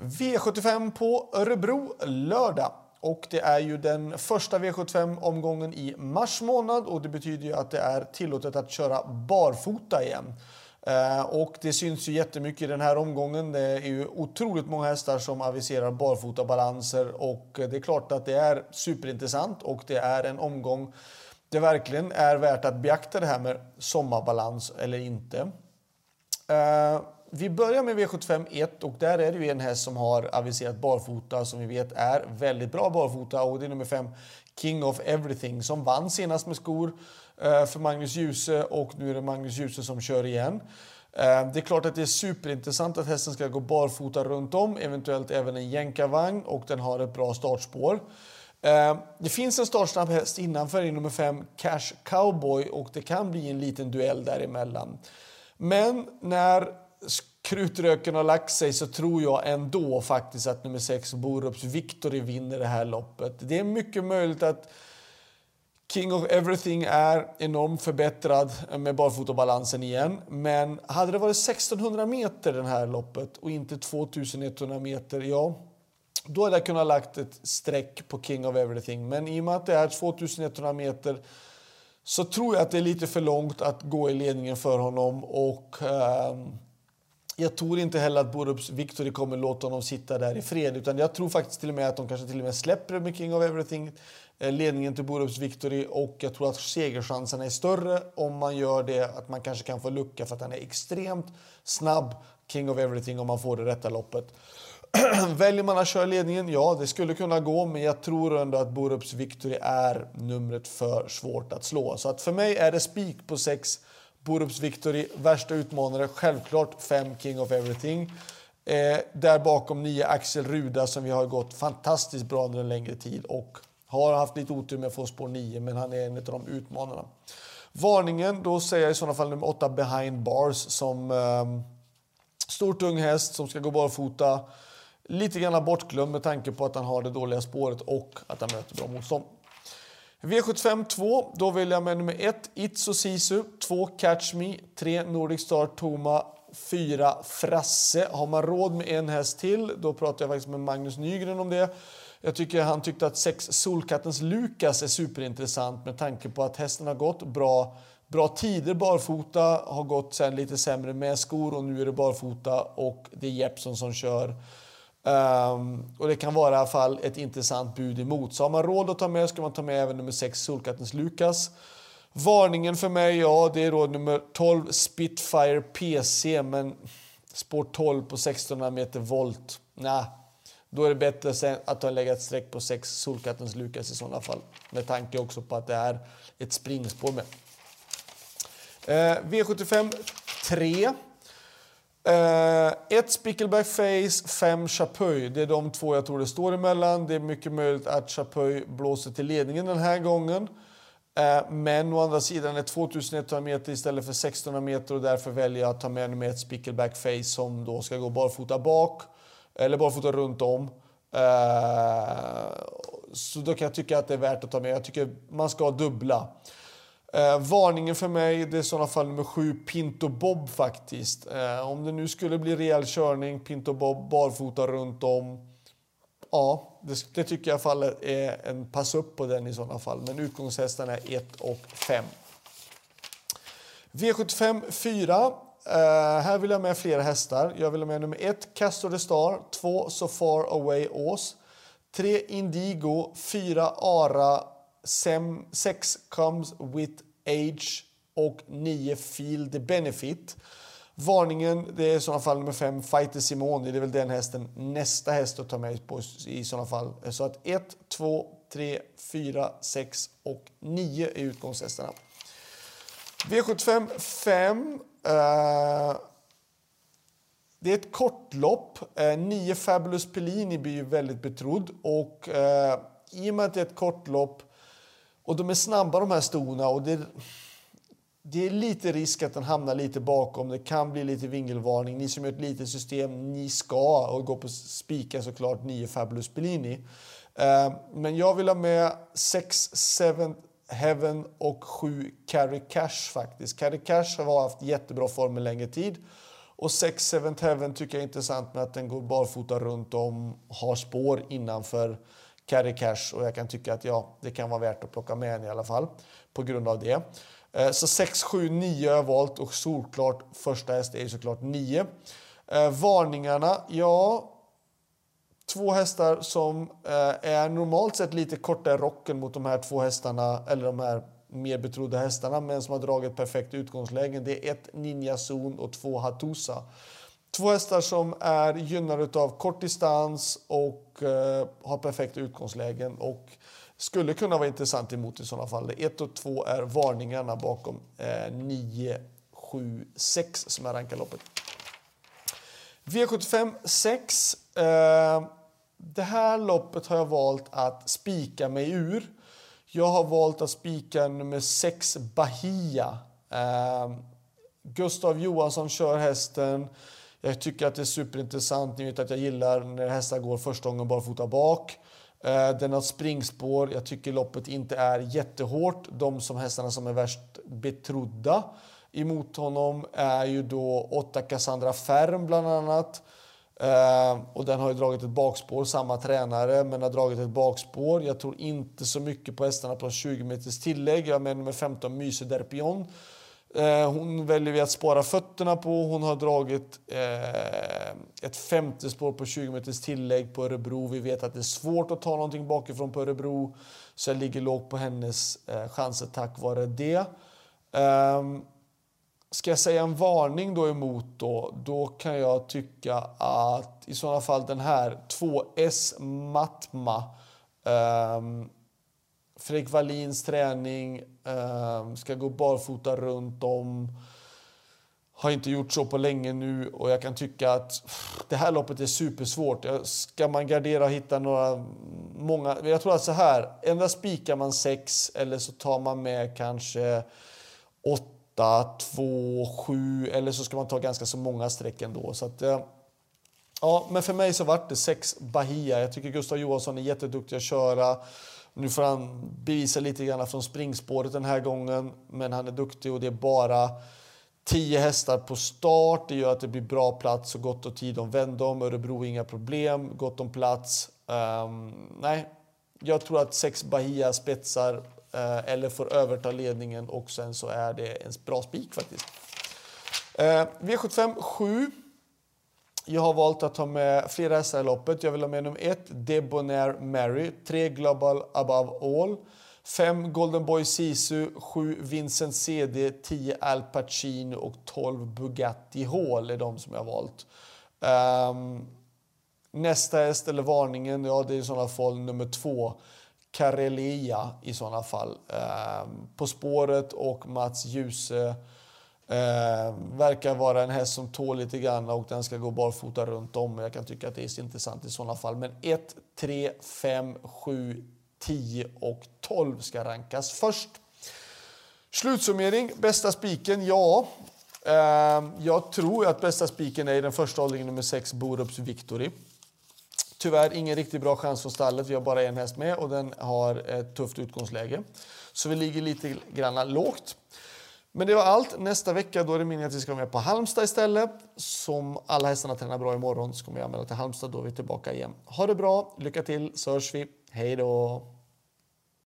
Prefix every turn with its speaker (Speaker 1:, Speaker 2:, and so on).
Speaker 1: V75 på Örebro lördag. Och det är ju den första V75-omgången i mars månad och det betyder ju att det är tillåtet att köra barfota igen. Eh, och det syns ju jättemycket i den här omgången. Det är ju otroligt många hästar som aviserar barfotabalanser och det är klart att det är superintressant och det är en omgång det verkligen är värt att beakta det här med sommarbalans eller inte. Eh, vi börjar med V75 1 och där är det ju en häst som har aviserat barfota som vi vet är väldigt bra barfota och det är nummer 5 King of Everything som vann senast med skor eh, för Magnus Djuse och nu är det Magnus Djuse som kör igen. Eh, det är klart att det är superintressant att hästen ska gå barfota runt om, eventuellt även en jänkarvagn och den har ett bra startspår. Eh, det finns en startsnabb häst innanför i nummer 5 Cash Cowboy och det kan bli en liten duell däremellan. Men när krutröken har lagt sig så tror jag ändå faktiskt att nummer 6 Borups Victory vinner det här loppet. Det är mycket möjligt att King of Everything är enormt förbättrad med barfotabalansen igen. Men hade det varit 1600 meter det här loppet och inte 2100 meter, ja, då hade jag kunnat lagt ett streck på King of Everything. Men i och med att det är 2100 meter så tror jag att det är lite för långt att gå i ledningen för honom. Och eh, jag tror inte heller att Borups Victory kommer låta honom sitta där i fred. Utan jag tror faktiskt till och med att de kanske till och med släpper med King of Everything eh, ledningen till Borups Victory. Och jag tror att segerchanserna är större om man gör det. Att man kanske kan få lucka för att han är extremt snabb, King of Everything, om man får det rätta loppet. Väljer man att köra ledningen? Ja, det skulle kunna gå, men jag tror ändå att Borups Victory är numret för svårt att slå. Så att för mig är det spik på 6 Borups Victory. Värsta utmanare, självklart 5 King of Everything. Eh, där bakom 9 Axel Ruda som vi har gått fantastiskt bra under en längre tid och har haft lite otur med att få spår 9, men han är en av de utmanarna. Varningen, då säger jag i sådana fall nummer 8 Behind Bars som eh, stor tung häst som ska gå barfota lite grann bortglömd med tanke på att han har det dåliga spåret och att han möter bra motstånd. V75 2, då vill jag med nummer 1 Itso Sisu, 2 Catch Me, 3 Nordic Star Toma, 4 Frasse. Har man råd med en häst till, då pratar jag faktiskt med Magnus Nygren om det. Jag tycker han tyckte att 6 Solkattens Lukas är superintressant med tanke på att hästen har gått bra bra tider barfota, har gått sen lite sämre med skor och nu är det barfota och det är Jeppson som kör. Um, och det kan vara i alla fall ett intressant bud emot. Så har man råd att ta med ska man ta med även nummer 6 Solkattens Lukas. Varningen för mig, ja det är då nummer 12 Spitfire PC, men spår 12 på 1600 meter volt. Nah, då är det bättre att ha lägga ett streck på 6 Solkattens Lukas i sådana fall. Med tanke också på att det är ett springspår med. Eh, V75 3. Eh, ett Spickelberg Face, fem Chapuis. Det är de två jag tror det står emellan. Det är mycket möjligt att Chapuis blåser till ledningen den här gången. Eh, men å andra sidan är 2100 meter istället för 1600 meter och därför väljer jag att ta med mig ett Spickleback Face som då ska gå barfota bak, eller barfota runt om. Eh, så då kan jag tycka att det är värt att ta med. Jag tycker man ska dubbla. Eh, varningen för mig det är i sådana fall nummer sju, Pinto Bob faktiskt. Eh, om det nu skulle bli rejäl körning, Pinto Bob barfota runt om. Ja, det, det tycker jag fallet är en pass upp på den i sådana fall. Men utgångshästarna är 1 och 5. V75 4. Uh, här vill jag med flera hästar. Jag vill ha med nummer 1, Castor the Star. 2, So Far Away Ås. 3, Indigo. 4, Ara. 6 comes with age och 9 feel the benefit. Varningen det är i sådana fall nummer 5, Fighter Simone. Det är väl den hästen nästa häst att ta med på i sådana fall. Så att 1, 2, 3, 4, 6 och 9 är utgångshästarna. V75 5. Eh, det är ett kortlopp. Eh, uh, 9 Fabulous Pellini blir ju väldigt betrodd. Och eh, i och med att det är ett kortlopp och de är snabba de här stona och det, det är lite risk att den hamnar lite bakom. Det kan bli lite vingelvarning. Ni som gör ett litet system, ni ska och gå på spika såklart 9 Fabulous Bellini. Eh, men jag vill ha med 6 7 Heaven och 7 Carry Cash faktiskt. Carry Cash har haft jättebra form en längre tid. Och 6 Seventh Heaven tycker jag är intressant med att den går barfota runt om, har spår innanför carry cash och jag kan tycka att ja, det kan vara värt att plocka med en i alla fall på grund av det. Eh, så 6, 7, 9 har jag valt och solklart första häst är ju såklart 9. Eh, varningarna, ja, två hästar som eh, är normalt sett lite kortare rocken mot de här två hästarna, eller de här mer betrodda hästarna, men som har dragit perfekt utgångslägen. Det är ett Ninja Zon och två Hatusa. Två hästar som är gynnade av kort distans och eh, har perfekta utgångslägen och skulle kunna vara intressant emot i sådana fall. 1 och 2 är varningarna bakom eh, 9, 7, 6 som är rankarloppet. V75 6. Eh, det här loppet har jag valt att spika mig ur. Jag har valt att spika nummer 6 Bahia. Eh, Gustav Johansson kör hästen. Jag tycker att det är superintressant. Ni vet att jag gillar när hästar går första gången barfota bak. Eh, den har springspår. Jag tycker loppet inte är jättehårt. De som hästarna som är värst betrodda emot honom är ju då 8 Cassandra Färm bland annat. Eh, och den har ju dragit ett bakspår, samma tränare, men har dragit ett bakspår. Jag tror inte så mycket på hästarna på 20 meters tillägg. Jag menar med 15 Myse Derpion. Eh, hon väljer vi att spara fötterna på. Hon har dragit eh, ett femte spår på 20 meters tillägg på Örebro. Vi vet att det är svårt att ta någonting bakifrån på Örebro. Så jag ligger lågt på hennes eh, chanser tack vare det. Eh, Ska jag säga en varning då emot då, då kan jag tycka att i sådana fall den här 2S Matma eh, Fredrik Wallins träning, ehm, ska gå barfota runt om. Har inte gjort så på länge nu och jag kan tycka att det här loppet är supersvårt. Ska man gardera och hitta några många... Jag tror att så här, endast spikar man sex eller så tar man med kanske åtta 8, 2, 7 eller så ska man ta ganska så många streck ändå. Så att, eh, ja, men för mig så vart det sex Bahia. Jag tycker Gustav Johansson är jätteduktig att köra. Nu får han bevisa lite grann från springspåret den här gången, men han är duktig och det är bara 10 hästar på start. Det gör att det blir bra plats och gott och tid om vändom. Örebro inga problem, gott om plats. Um, nej, jag tror att sex Bahia spetsar uh, eller får överta ledningen och sen så är det en bra spik faktiskt. Uh, V75 7. Jag har valt att ta med flera hästar i loppet. Jag vill ha med nummer 1, Debonair Mary, 3 Global Above All, 5 Golden Boy Sisu, 7 Vincent CD, 10 Al Pacino och 12 Bugatti Hall är de som jag har valt. Um, nästa häst, eller varningen, ja det är i sådana fall nummer 2. Karelia i sådana fall. Um, på spåret och Mats Djuse eh, verkar vara en häst som tål lite grann och den ska gå barfota runt om. Jag kan tycka att det är intressant i sådana fall. Men 1, 3, 5, 7, 10 och 12 ska rankas först. Slutsummering, bästa spiken, ja. Eh, jag tror att bästa spiken är i den första hållningen nummer 6, Borups Victory. Tyvärr ingen riktigt bra chans från stallet. Vi har bara en häst med och den har ett tufft utgångsläge. Så vi ligger lite grann lågt. Men det var allt. Nästa vecka då är det meningen att vi ska vara med på Halmstad istället. Som alla hästarna tränar bra imorgon så kommer jag anmäla till Halmstad. Då är vi tillbaka igen. Ha det bra, lycka till så hörs vi. Hej då!